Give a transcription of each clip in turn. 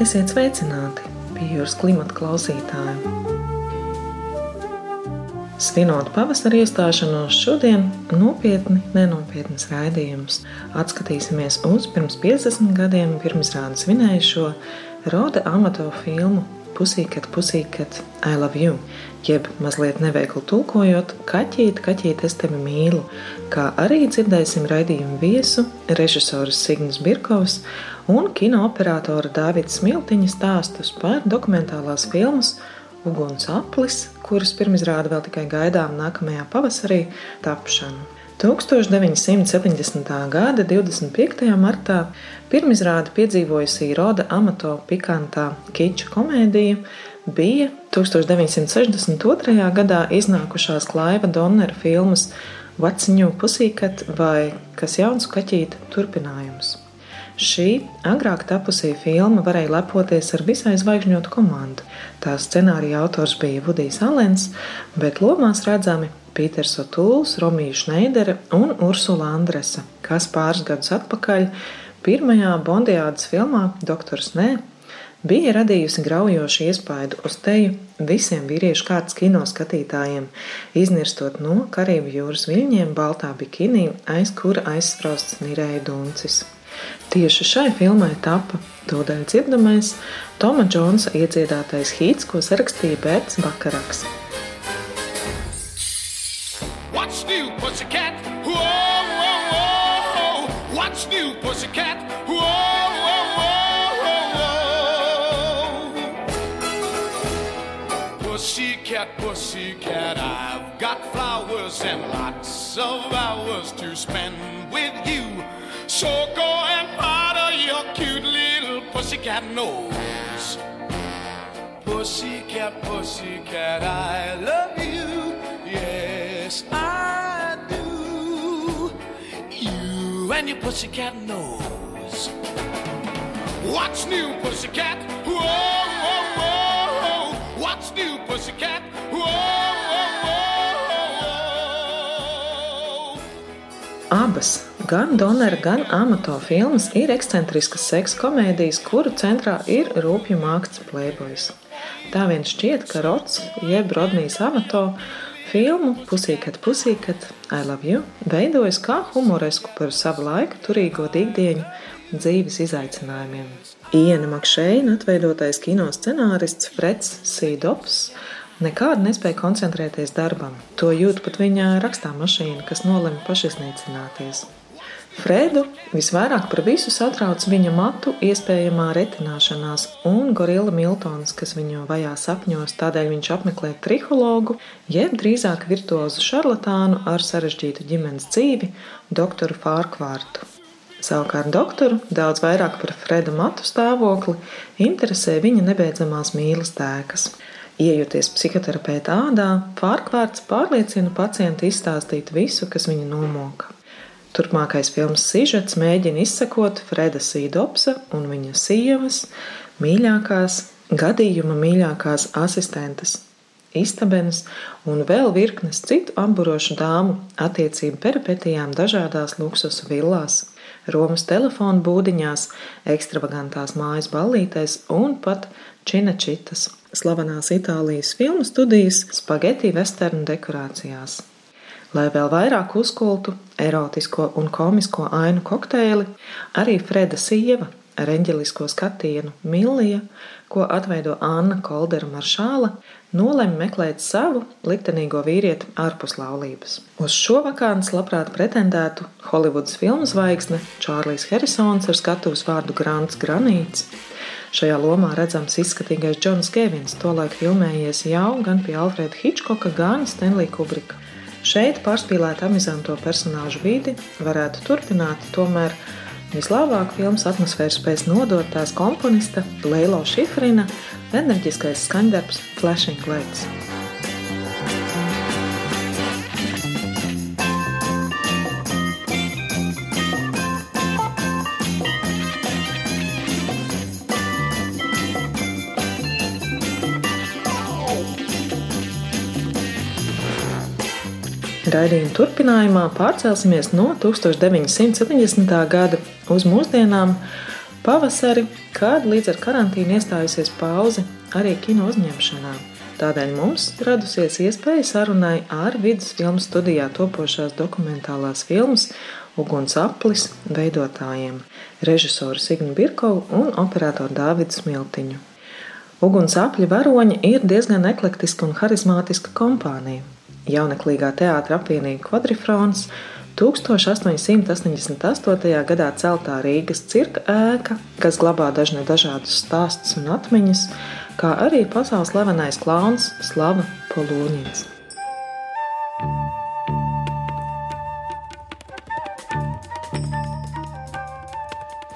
Esiet sveicināti pie jūras klimata klausītāji. Svinot pavasara iestāšanos, šodien nopietni, nenopietnas raidījumus atskatīsimies uz pirms 50 gadiem pirmsrādes svinējušo Roda amato filmu Pusīkat, pusīkat, I love you, jeb mazliet neveikli tulkojot, kaķīt, kaķīt, es tevi mīlu, kā arī dzirdēsim raidījumu viesu, režisoru Signus Birkovs un kinooperatora Dāvida Smiltiņa stāstus par dokumentālās filmas Uguns aplis, kuras pirmizrāde vēl tikai gaidām nākamajā pavasarī tapšanu. 1970. gada 25. martā pirmizrāde piedzīvojusī Roda amato pikantā kiča komēdija bija 1962. gadā iznākušās Klaiva Donnera filmas New Pussycat vai Kas jauns kaķīt turpinājums. Šī agrāk tapusī filma varēja lepoties ar visai zvaigžņotu komandu. Tās scenārija autors bija Vudijs Alens, bet lomās redzami Pīters Otūls, Romija Šneidere un Ursula Andresa, kas pāris gadus atpakaļ pirmajā Bondijādas filmā Doktors Nē bija radījusi graujošu iespaidu uz teju visiem vīriešu kārtas kino skatītājiem, iznirstot no Karību jūras viļņiem baltā bikinī, aiz kura aizsprausts nirēja duncis. Tieši šai filmai tapa tūdaļ dzirdamais Toma Džonsa iedziedātais hīts, ko sarakstīja Bērts Bakaraks. New, pussycat? Whoa, whoa, whoa, whoa. Pussycat, pussycat, I've got flowers and lots of hours to spend with you. So go and powder your cute little pussycat nose. Pussycat, pussycat, I love you. Yes, I and your pussycat nose. What's new, pussycat? Whoa, whoa, whoa. What's new, pussycat? Whoa, whoa, whoa. Abas, gan Donera, gan Amato filmas ir ekscentriskas seksa komēdijas, kuru centrā ir rūpju mākslinieks Playboys. Tā vien šķiet, ka Rots, jeb Rodnijs Amato, filmu Pusīkat, pusīkat, I love you, veidojas kā humoresku par savu laiku turīgo dīgdieņu dzīves izaicinājumiem. Iena Makšēna atveidotais kino scenārists Freds Sīdops nekādi nespēja koncentrēties darbam. To jūt pat viņa rakstā mašīna, kas nolem pašiznīcināties. Fredu visvairāk par visu satrauc viņa matu iespējamā retināšanās un gorila Miltons, kas viņu vajā sapņos, tādēļ viņš apmeklē trihologu, jeb drīzāk virtuozu šarlatānu ar sarežģītu ģimenes dzīvi, doktoru Fārkvārtu. Savukārt doktoru daudz vairāk par Freda matu stāvokli interesē viņa nebeidzamās mīlas tēkas. Iejoties psihoterapeita ādā, Fārkvārds pārliecina pacientu izstāstīt visu, kas viņu nomoka. Turpmākais filmas sižets mēģina izsekot Freda Sīdopsa un viņa sievas mīļākās, gadījuma mīļākās asistentes, istabenes un vēl virknes citu apburošu dāmu attiecību peripetijām dažādās luksusu villās, Romas telefonu būdiņās, ekstravagantās mājas ballītēs un pat činačitas, slavenās Itālijas filmu studijas spageti vesternu dekorācijās. Lai vēl vairāk uzkultu erotisko un komisko ainu kokteili, arī Freda sieva ar eņģelisko skatienu Millija, ko atveido Anna Koldera Maršāla, nolēma meklēt savu liktenīgo vīrieti ārpus laulības. Uz šo vakāns labprāt pretendētu Holivudas filmu zvaigzne Čārlijs Harisons ar skatuves vārdu Grants Granīts. Šajā lomā redzams izskatīgais Džons Gevins, tolaik filmējies jau gan pie Alfreda Hitchcocka, gan Stanley Kubrika. Šeit pārspīlēt amizanto personāžu vidi varētu turpināt, tomēr vislabāk filmas atmosfēru spēs nodot tās komponista Leilo Šifrina enerģiskais skaņdarbs Flashing Lights. Raidījuma turpinājumā pārcelsimies no 1970. gada uz mūsdienām, pavasari, kad līdz ar karantīnu iestājusies pauze arī kino uzņemšanā. Tādēļ mums radusies iespēja sarunai ar vidusfilmu studijā topošās dokumentālās filmas Uguns aplis veidotājiem - režisoru Signu Birkovu un operatoru Dāvidu Smiltiņu. Uguns apļu varoņi ir diezgan eklektiska un harizmātiska kompānija jauneklīgā teātra apvienība Quadrifrons 1888. gadā celtā Rīgas cirka ēka, kas glabā dažne dažādus stāstus un atmiņas, kā arī pasaules slavenais klauns Slava Polūņins.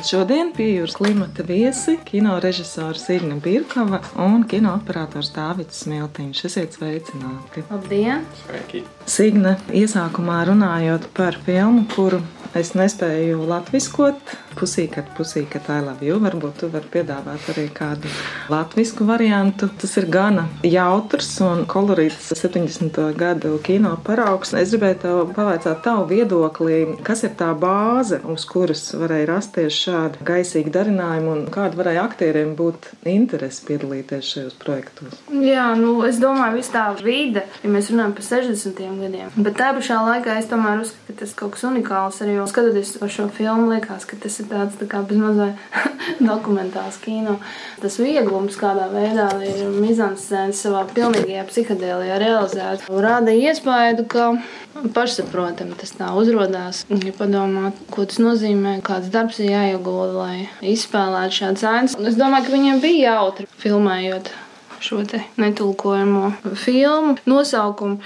Šodien pie jūras klimata viesi kino režisors Igna Birkava un kino operators Dāvids Smiltiņš. Esiet sveicināti! Labdien! Sveiki! Signa iesākumā runājot par filmu, kuru es nespēju latviskot. Pusīkat, pusīkat, I love you. Varbūt tu vari piedāvāt arī kādu latvisku variantu. Tas ir gana jautrs un kolorīts 70. gadu kino paraugs. Es gribēju tev pavaicāt tavu viedoklī, kas ir tā bāze, uz kuras varēja rasties šādi gaisīgi darinājumi un kāda varēja aktieriem būt interesi piedalīties šajos projektos. Jā, nu, es domāju, viss tā vide, ja mēs runājam par 60. gadiem. Bet tā pašā laikā es tomēr uzskatu, ka tas kaut kas unikāls arī. Jo skatoties uz šo filmu, liekas, ka tas ir tāds tā kā bezmazliet dokumentāls kino. Tas vieglums, kādā veidā ir mizanscēns savā pilnīgajā psihedēlijā realizēts, rada iespēju, ka pašsaprotami tas tā uzrādās. Ja padomā, ko tas nozīmē, kāds darbs ir jāiegulda, lai izspēlētu šādu cēnu. Es domāju, ka viņiem bija jautri filmējot šo netulkojamo filmu nosaukumu.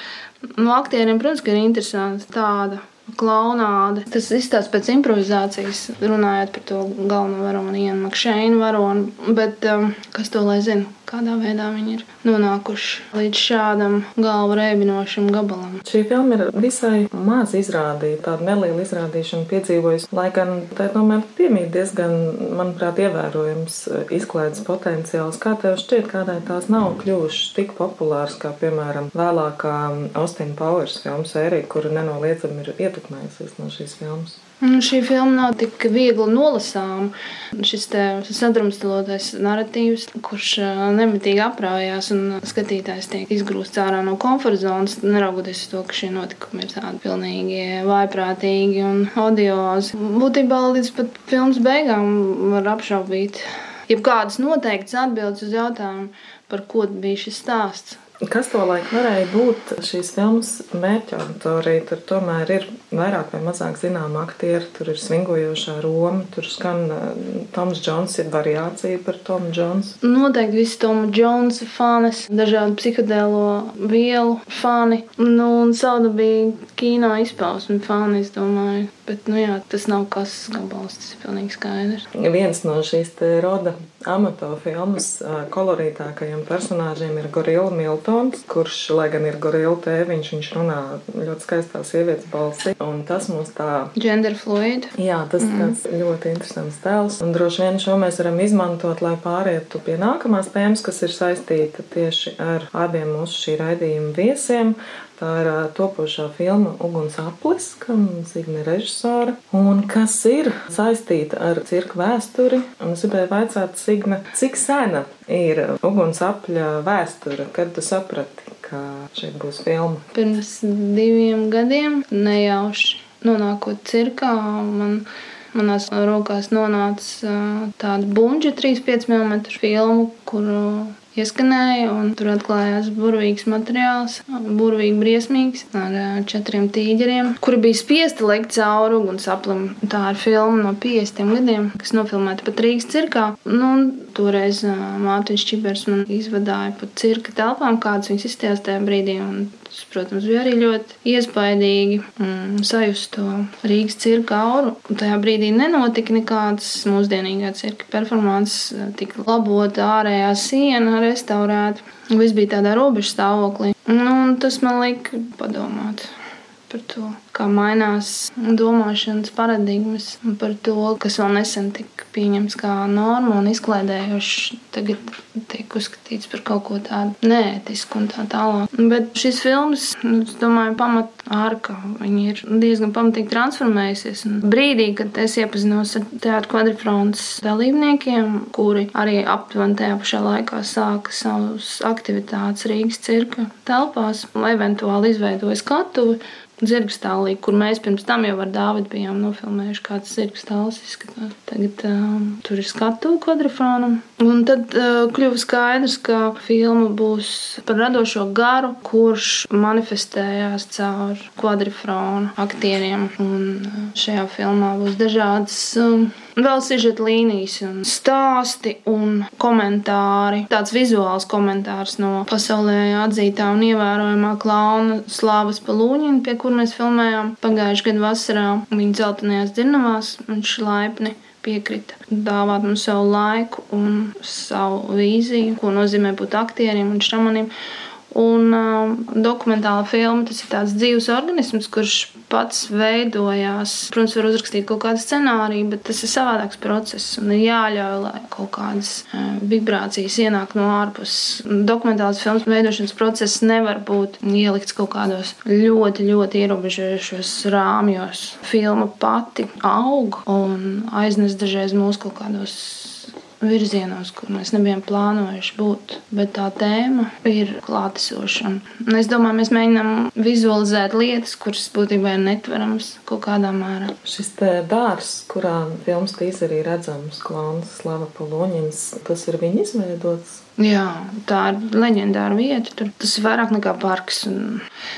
No aktieriem, protams, ir interesanti tāda klaunāde. Tas izstāsta pēc improvizācijas, runājot par to galveno varoni, Ienu Makšēnu varoni. Bet um, kas to lai zina? Kādā veidā viņi ir nonākuši līdz šādam galvu rēbinošam gabalam. Šī filma ir visai maz izrādīta, tāda neliela izrādīšana piedzīvojusi, lai gan tā tomēr piemīt diezgan, manuprāt, ievērojams izklaides potenciāls. Kā tev šķiet, kādēļ tās nav kļuvušas tik populāras, kā, piemēram, vēlākā Austin Powers filmu sērija, kura nenoliedzami ir ietekmējusies no šīs filmas? Nu, šī filma nav tik viegli nolasāma. Šis sadrumstalotais narratīvs, kurš nemitīgi aprājās un skatītājs tiek izgrūsts ārā no komforta zonas, neraugoties uz to, ka šie notikumi ir tādi pilnīgi vaiprātīgi un odiozi. Būtībā līdz pat filmas beigām var apšaubīt jebkādas noteiktas atbildes uz jautājumu, par ko bija šis stāsts. Kas to laik varēja būt šīs filmas mērķa auditorija? Tur tomēr ir vairāk vai mazāk zināma aktieri, tur ir svingojošā Roma, tur skan uh, Toms Jones, ir variācija par Tomu Jones. Noteikti visi Tomu Jones fanis, dažādu psihodēlo vielu fani, nu, un sauda bija kino izpausmi fani, es domāju. Bet, nu jā, tas nav kas gabals, tas ir pilnīgi skaidrs. Viens no šīs roda amato filmas kolorītākajiem personāžiem ir Gorilla Miltons, kurš, lai gan ir Gorilla tēviņš, viņš runā ļoti skaistā sievietes balsī. Un tas mums tā... Gender fluid. Jā, tas mm. tāds ļoti interesants tēls. Un droši vien šo mēs varam izmantot, lai pārietu pie nākamās tēmas, kas ir saistīta tieši ar abiem mūsu šī raidījuma viesiem. Tā ir topošā filma Uguns aplis, kam Signe režisora, un kas ir saistīta ar cirku vēsturi. Un es gribēju vaicāt Signe, cik sena ir Uguns apļa vēsture, kad tu saprati, ka šeit būs filma? Pirms diviem gadiem nejauši nonākot cirkā, man manās rokās nonāca tāda bunģa 3,5 mm filma, kuru ieskanēja, un tur atklājās burvīgs materiāls, burvīgi briesmīgs, ar četriem tīģeriem, kuri bija spiesti lekt cauri ugunsaplim. Tā ir filma no 50 gadiem, kas nofilmēta pat Rīgas cirkā. Nu, toreiz Mārtiņš Čibers man izvadāja pa cirka telpām, kādas viņas izstījās tajā brīdī, un Tas, protams, bija arī ļoti iespaidīgi mm, sajust to Rīgas cirka auru. Un tajā brīdī nenotika nekādas mūsdienīgā cirka performances, tika labota ārējā siena, restaurēta. Viss bija tādā robežu stāvoklī. Nu, tas man lika padomāt par to, kā mainās domāšanas paradigmas, un par to, kas vēl nesen tika pieņemts kā norma un izklaidējoši, tagad tiek uzskatīts par kaut ko tādu neētisku un tā tālāk. Bet šis filmas, es domāju, pamat ārka, viņi ir diezgan pamatīgi transformējusies. Un brīdī, kad es iepazinos ar teātru kvadrifronts dalībniekiem, kuri arī aptuveni tajā pašā laikā sāka savus aktivitātes Rīgas cirka telpās, eventuāli izveidoja skatuvi, zirgstālī, kur mēs pirms tam jau ar Dāvidu bijām nofilmējuši, kā tas zirgstālis izskatās. Tagad um, tur ir skatu kvadrifrānam. Un tad uh, kļuva skaidrs, ka filma būs par radošo garu, kurš manifestējās caur kvadrifrānu aktieriem. Un uh, šajā filmā būs dažādas. Um, Vēl sižeta līnijas, un stāsti un komentāri. Tāds vizuāls komentārs no pasaulē atzītā un ievērojamā klauna Slāvas Palūņina, pie kur mēs filmējām pagājušajā gadā vasarā. Viņa dzeltenajās dzirnavās viņš laipni piekrita dāvāt mums savu laiku un savu vīziju, ko nozīmē būt aktieriem un šamanim. Un um, dokumentāla filma tas ir tāds dzīves organisms, kurš pats veidojās. Protams, var uzrakstīt kaut kādu scenāriju, bet tas ir savādāks process. Un ir jāļauj, lai kaut kādas uh, vibrācijas ienāk no ārpuses. Dokumentālas filmas veidošanas process nevar būt ielikts kaut kādos ļoti, ļoti ierobežojošos rāmjos. Filma pati aug un aiznes dažreiz mūsu kaut kādos virzienos, kur mēs nebijām plānojuši būt. Bet tā tēma ir klātesoša. Es domāju, mēs mēģinām vizualizēt lietas, kuras būtībā ir netveramas kaut kādā mērā. Šis dārsts, kurā filmas tīzerī redzams klauns Slava Poloņins, tas ir viņa izveidots. Jā, tā ir leģendāra vieta. Tur tas ir vairāk nekā parks.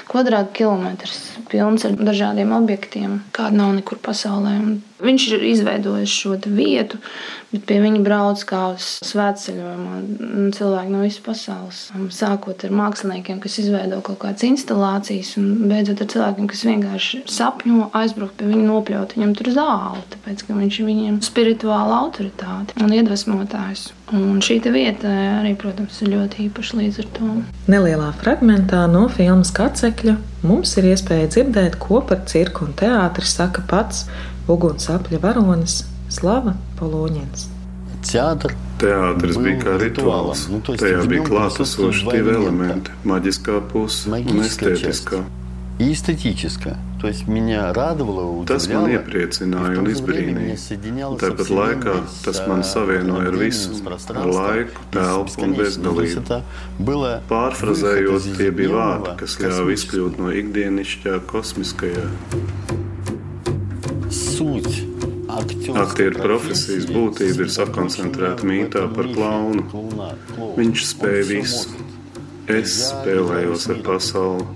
Kvadrātkilometrs pilns ar dažādiem objektiem, kāda nav nekur pasaulē. Un viņš ir izveidojis šo vietu, bet pie viņa brauc kā uz svētceļojumu cilvēki no visas pasaules. Sākot ar māksliniekiem, kas izveido kaut kādas instalācijas, un beidzot ar cilvēkiem, kas vienkārši sapņo aizbraukt pie viņa, nopļaut viņam tur zāli, tāpēc ka viņš ir viņiem spirituāla autoritāte un iedvesmotājs. Un šī vieta arī, protams, ir ļoti īpaša līdz ar to. Nelielā fragmentā no filmas Kacekļa mums ir iespēja dzirdēt, ko par cirku un teātri saka pats ugunsapļa varonis Slava Poloņins. Театр Teātris bija kā rituāls. Tajā bija klātesoši divi elementi - maģiskā puse un estētiskā. и эстетическое. То есть меня радовало, Tas man удивляло. iepriecināja un izbrīnīja. Tāpat laikā tas man savienoja ar visu, ar laiku, telpu un bezgalību. Pārfrazējot, tie bija vārdi, kas ļāva izkļūt no ikdienišķā kosmiskajā. sūds. Aktieru profesijas būtība ir sakoncentrēta mītā par klaunu. Viņš spēja visu. Es spēlējos ar pasauli,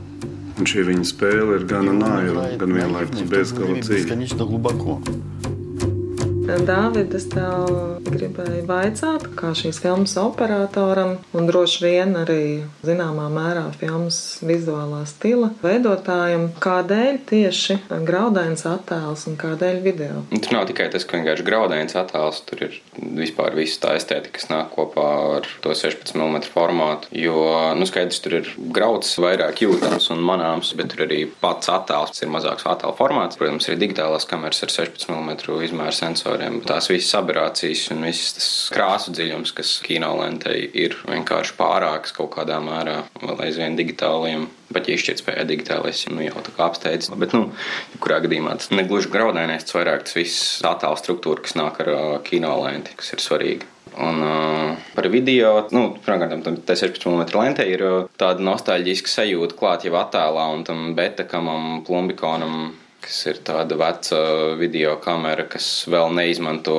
un šī viņa spēle ir gan naiva, gan vienlaikus bezgalīga. Dāvidas tev gribēju vaicāt, kā šīs filmas operatoram un droši vien arī zināmā mērā filmas vizuālā stila veidotājam, kādēļ tieši graudains attēls un kādēļ video? Tur nav tikai tas, ka vienkārši graudains attēls, tur ir vispār viss tā estētika, kas nāk kopā ar to 16 mm formātu, jo, nu, skaidrs, tur ir grauds vairāk jūtams un manāms, bet tur arī pats attēls ir mazāks attēla formāts. Protams, ir digitālās kameras ar 16 mm izmēru sensoru sensoriem. Tās visas aberācijas un viss tas krāsu dziļums, kas kinolentei ir vienkārši pārāks kaut kādā mērā vēl aizvien digitāliem. Pat ja izšķirtspējā digitālais nu, jau tā kā apsteidz. Bet, nu, kurā gadījumā tas negluži graudainais, tas vairāk tas viss attēla struktūra, kas nāk ar uh, kinolenti, kas ir svarīga. Un uh, par video, nu, pirmkārt, tam 16 mm lentei ir tāda nostalģiska sajūta klāt jau attēlā un tam betakamam, plumbikonam, kas ir tāda veca video kamera, kas vēl neizmanto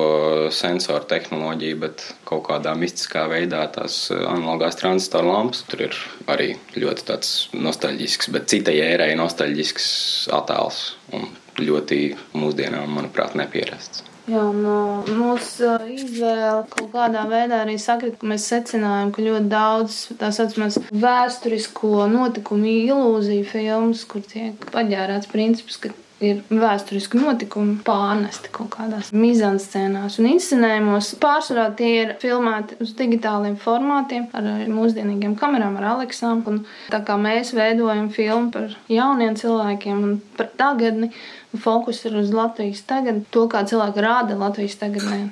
sensoru tehnoloģiju, bet kaut kādā mistiskā veidā tās analogās transistoru lampas. Tur ir arī ļoti tāds nostalģisks, bet citai ērai nostalģisks attēls. Un ļoti mūsdienām, manuprāt, nepierasts. Jā, no mūsu uh, izvēle kaut kādā veidā arī sakrit, ka mēs secinājām, ka ļoti daudz tā saucamās vēsturisko notikumu ilūziju filmas, kur tiek paģērāts princips, ka ir vēsturiski notikumi pārnesti kaut kādās mizanscēnās un inscenējumos. Pārsvarā tie ir filmēti uz digitāliem formātiem, ar mūsdienīgiem kamerām, ar Aleksām. Un tā kā mēs veidojam filmu par jauniem cilvēkiem un par tagadni, fokus ir uz Latvijas tagad, to kā cilvēki rāda Latvijas tagadnē.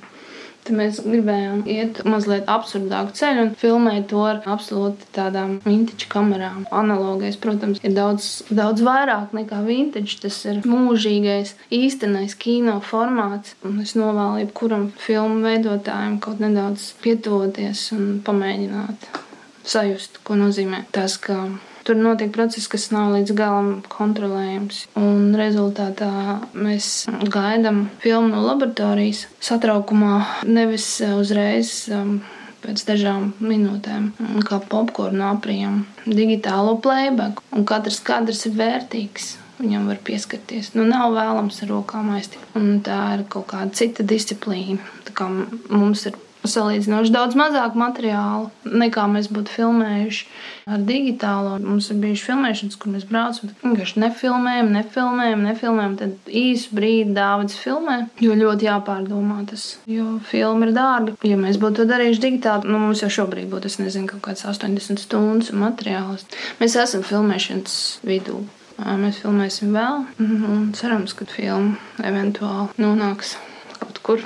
Tad mēs gribējām iet mazliet absurdāku ceļu un filmēt to ar absolūti tādām vintage kamerām. Analogais, protams, ir daudz, daudz vairāk nekā vintage. Tas ir mūžīgais, īstenais kino formāts. Un es novēlu jebkuram filmu veidotājam kaut nedaudz pietuvoties un pamēģināt sajust, ko nozīmē tas, ka Tur notiek process, kas nav līdz galam kontrolējams. Un rezultātā mēs gaidām filmu no laboratorijas satraukumā, nevis uzreiz. Um, pēc dažām minūtēm, kā popkornu aprijam, digitālo playback. Un katrs kadrs ir vērtīgs. Viņam var pieskarties. Nu, nav vēlams ar rokām aiztikt. Un tā ir kaut kāda cita disciplīna. Tā kā mums ir salīdzinoši daudz mazāk materiālu nekā mēs būtu filmējuši ar digitālo. Mums ir bijušas filmēšanas, kur mēs braucam, vienkārši nefilmējam, nefilmējam, nefilmējam. Tad īsu brīdi Dāvids filmē, jo ļoti jāpārdomā tas, jo filma ir dārga. Ja mēs būtu to darījuši digitāli, nu, mums jau šobrīd būtu, es nezinu, kaut kāds 80 stundas materiāls. Mēs esam filmēšanas vidū. Mēs filmēsim vēl un cerams, ka filma eventuāli nonāks kaut kur.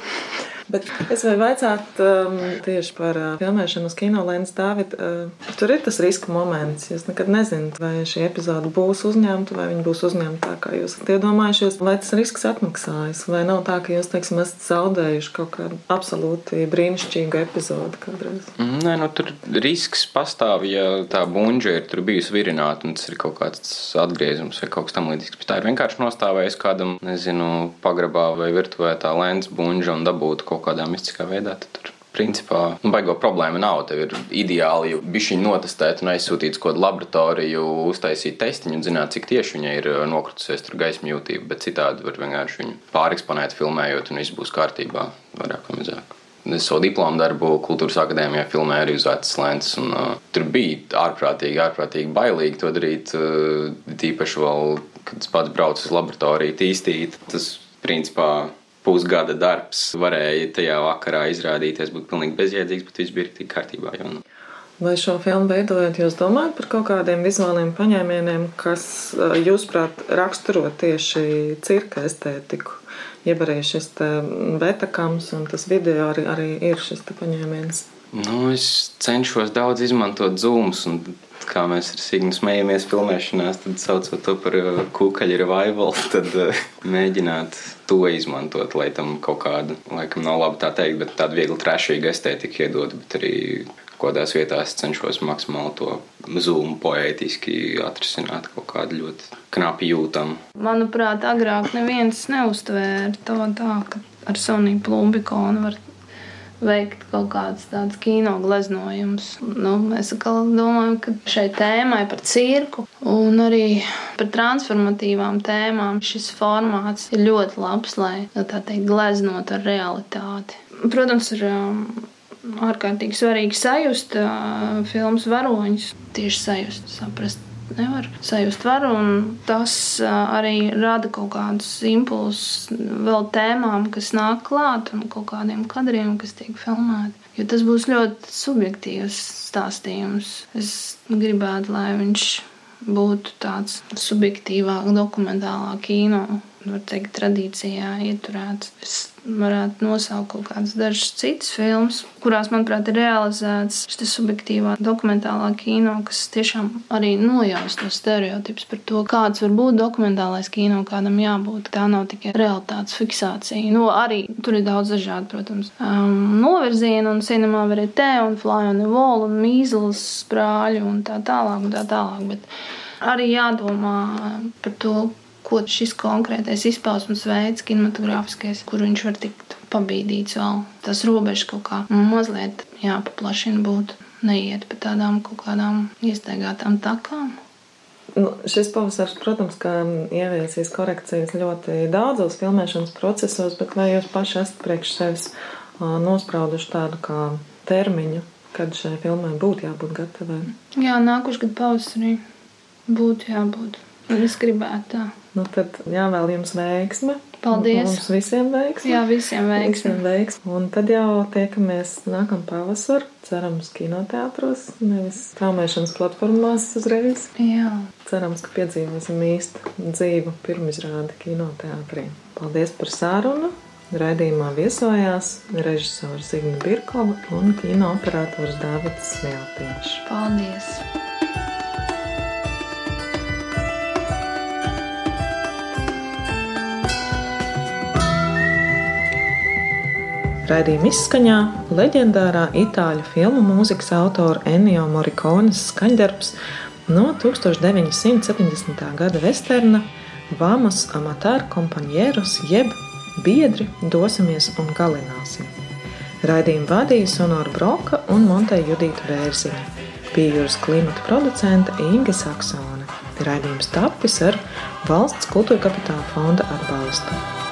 Bet es vai vaicāt um, tieši par uh, filmēšanu uz kinolēnas, Dāvid, uh, tur ir tas riska moments. Jūs nekad nezināt, vai šī epizode būs uzņemta, vai viņa būs uzņemta tā, kā jūs esat iedomājušies, vai tas risks atmaksājas, vai nav tā, ka jūs, teiksim, esat zaudējuši kaut kādu absolūti brīnišķīgu epizodi kādreiz. Nē, nu tur risks pastāv, ja tā bunģa ir tur bijusi virināta, un tas ir kaut kāds atgriezums vai kaut kas tam līdzīgs. Bet tā ir vienkārši nostāvējis kādam, nezinu, pagrabā vai virtuvē tā lēns bunģa un dabūt kaut kaut kādā mistiskā veidā, tad tur principā nu, baigo problēma nav. Tev ir ideāli bišķiņu notestēt un aizsūtīt uz kādu laboratoriju, uztaisīt testiņu un zināt, cik tieši viņai ir uh, nokritusies tur gaisma jūtība, bet citādi var vienkārši viņu pāreksponēt, filmējot, un viss būs kārtībā, vairāk vai mazāk. Es savu diplomu darbu kultūras akadēmijā filmēju arī uz vecas lentes. Un, uh, tur bija ārprātīgi, ārprātīgi bailīgi to darīt. Uh, tīpaši vēl, kad es pats braucu uz laboratoriju, tīstīt. Tas principā pusgada darbs varēja tajā vakarā izrādīties būt pilnīgi bezjēdzīgs, bet viss bija tik kārtībā. Jo, nu. Vai šo filmu veidojot, jūs domājat par kaut kādiem vizuāliem paņēmieniem, kas, jūsuprāt, raksturo tieši cirka estētiku? Jeb arī šis vetakams un tas video arī, arī ir šis paņēmiens. Nu, es cenšos daudz izmantot zūmus un kā mēs ar Signu smējamies filmēšanās, tad saucot to par uh, kūkaļu revival, tad uh, mēģināt to izmantot, lai tam kaut kādu, laikam nav labi tā teikt, bet tādu viegli trešīgu estētiku iedod, bet arī kādās vietās cenšos maksimāli to zūmu poētiski atrisināt kaut kādu ļoti knapi jūtamu. Manuprāt, agrāk neviens neuztvēra to tā, ka ar Sony plumbikonu var veikt kaut kādas tādas kino gleznojumus. Nu, mēs domājam, ka šai tēmai par cirku un arī par transformatīvām tēmām šis formāts ir ļoti labs, lai tā teikt, gleznot ar realitāti. Protams, ir ārkārtīgi svarīgi sajust uh, filmas varoņus, tieši sajust, saprast nevar sajust varu. Tas arī rada kaut kādus impulsus vēl tēmām, kas nāk klāt un kaut kādiem kadriem, kas tiek filmēti. Jo tas būs ļoti subjektīvs stāstījums. Es gribētu, lai viņš būtu tāds subjektīvāk, dokumentālā kino var teikt, tradīcijā ieturēts. Es varētu nosaukt kaut kādas dažas citas filmas, kurās, manuprāt, ir realizēts šis subjektīvā dokumentālā kino, kas tiešām arī nojaus tos stereotipus par to, kāds var būt dokumentālais kino, kādam jābūt. Tā nav tikai realitātes fiksācija. Nu, arī tur ir daudz dažādu, protams, um, novirzienu un cinemā verite un fly on the wall un mīzlas brāļu un tā tālāk un tā tālāk. Bet arī jādomā par to, ko šis konkrētais izpausmes veids, kinematogrāfiskais, kur viņš var tikt pabīdīts vēl. Tas robežs kaut kā mazliet jāpaplašina, būtu neiet pa tādām kaut kādām iestaigātām takām. Nu, šis pavasaris, protams, ka ieviesīs korekcijas ļoti daudzos filmēšanas procesos, bet vai jūs paši esat priekš sevis nosprauduši tādu kā termiņu, kad šai filmai būtu jābūt gatavai? Jā, nākuši gadu pavasarī būtu jābūt. Es gribētu tā. Nu, tad jāvēl jums veiksme. Paldies. Mums visiem veiksmi. Jā, visiem veiksmi. Visiem veiksmi. Un tad jau tiekamies nākamā pavasarā. Cerams, kinoteātros, nevis traumēšanas platformās uzreiz. Jā. Cerams, ka piedzīvosim īstu dzīvu pirmizrādi kinoteātrī. Paldies par sarunu! Raidījumā viesojās režisors Zigna Birkova un kino operators Dārvids Smeltiņš. Paldies! Raidījuma izskaņā leģendārā itāļu filmu mūzikas autora Ennio Morikones skaņdarbs no 1970. gada vesterna Vamos Amatāra Companieros jeb Biedri dosimies un galināsim. Raidījumu vadīja Sonora Broka un Monteja Judīta Bērziņa, pie jūras klimata producenta Inga Saksone. Raidījums tapis ar valsts kultūra kapitāla fonda atbalstu.